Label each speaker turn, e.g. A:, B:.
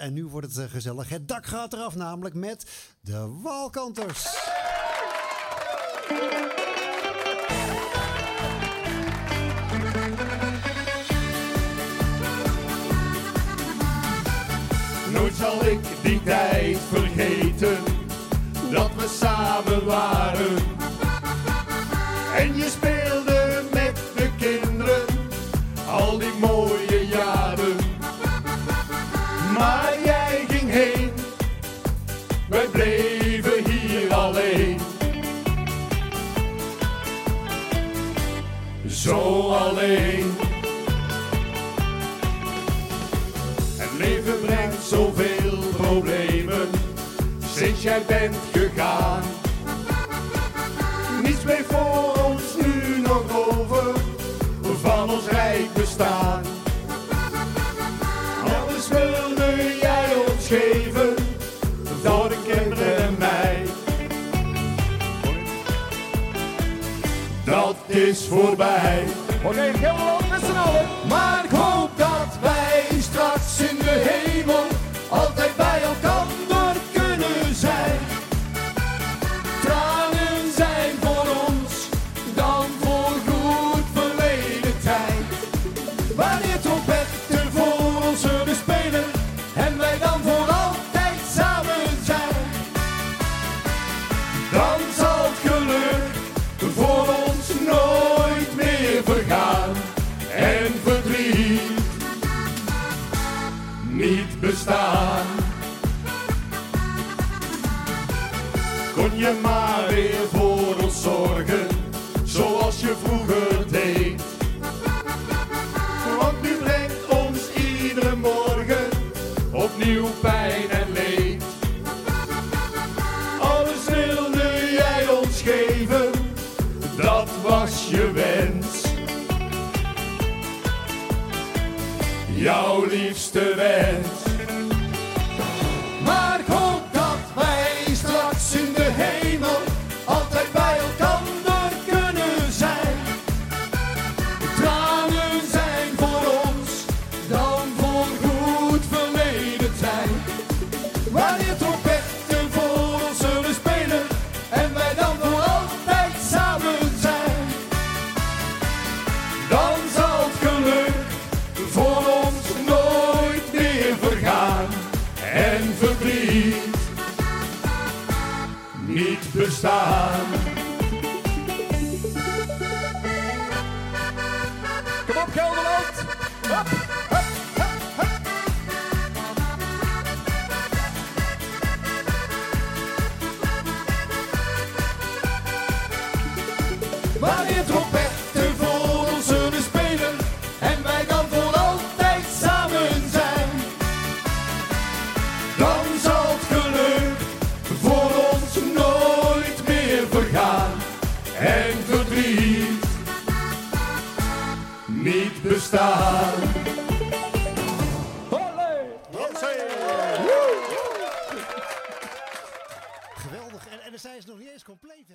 A: En nu wordt het eh, gezellig. Het dak gaat eraf, namelijk met de Walkanters.
B: Nooit zal ik die tijd vergeten dat we samen waren. Alleen. Het leven brengt zoveel problemen sinds jij bent gegaan. Niets bleef voor ons nu nog over van ons rijk bestaan. Alles wilde jij ons geven Dat is voorbij.
C: Oké, helemaal met z'n allen.
B: Maar ik hoop dat wij straks in de hemel altijd bij elkaar kunnen zijn. Tranen zijn voor ons dan voor goed verleden tijd. Wanneer trompetten voor ons zullen spelen en wij dan voor altijd samen zijn. Dan zal Kon je maar weer voor ons zorgen, zoals je vroeger deed. Want nu brengt ons iedere morgen opnieuw pijn en leed. Alles wilde jij ons geven, dat was je wens. Jouw liefste wens. Niet bestaan. Bestaan.
A: Geweldig. En, en zij is nog niet eens compleet. Hè?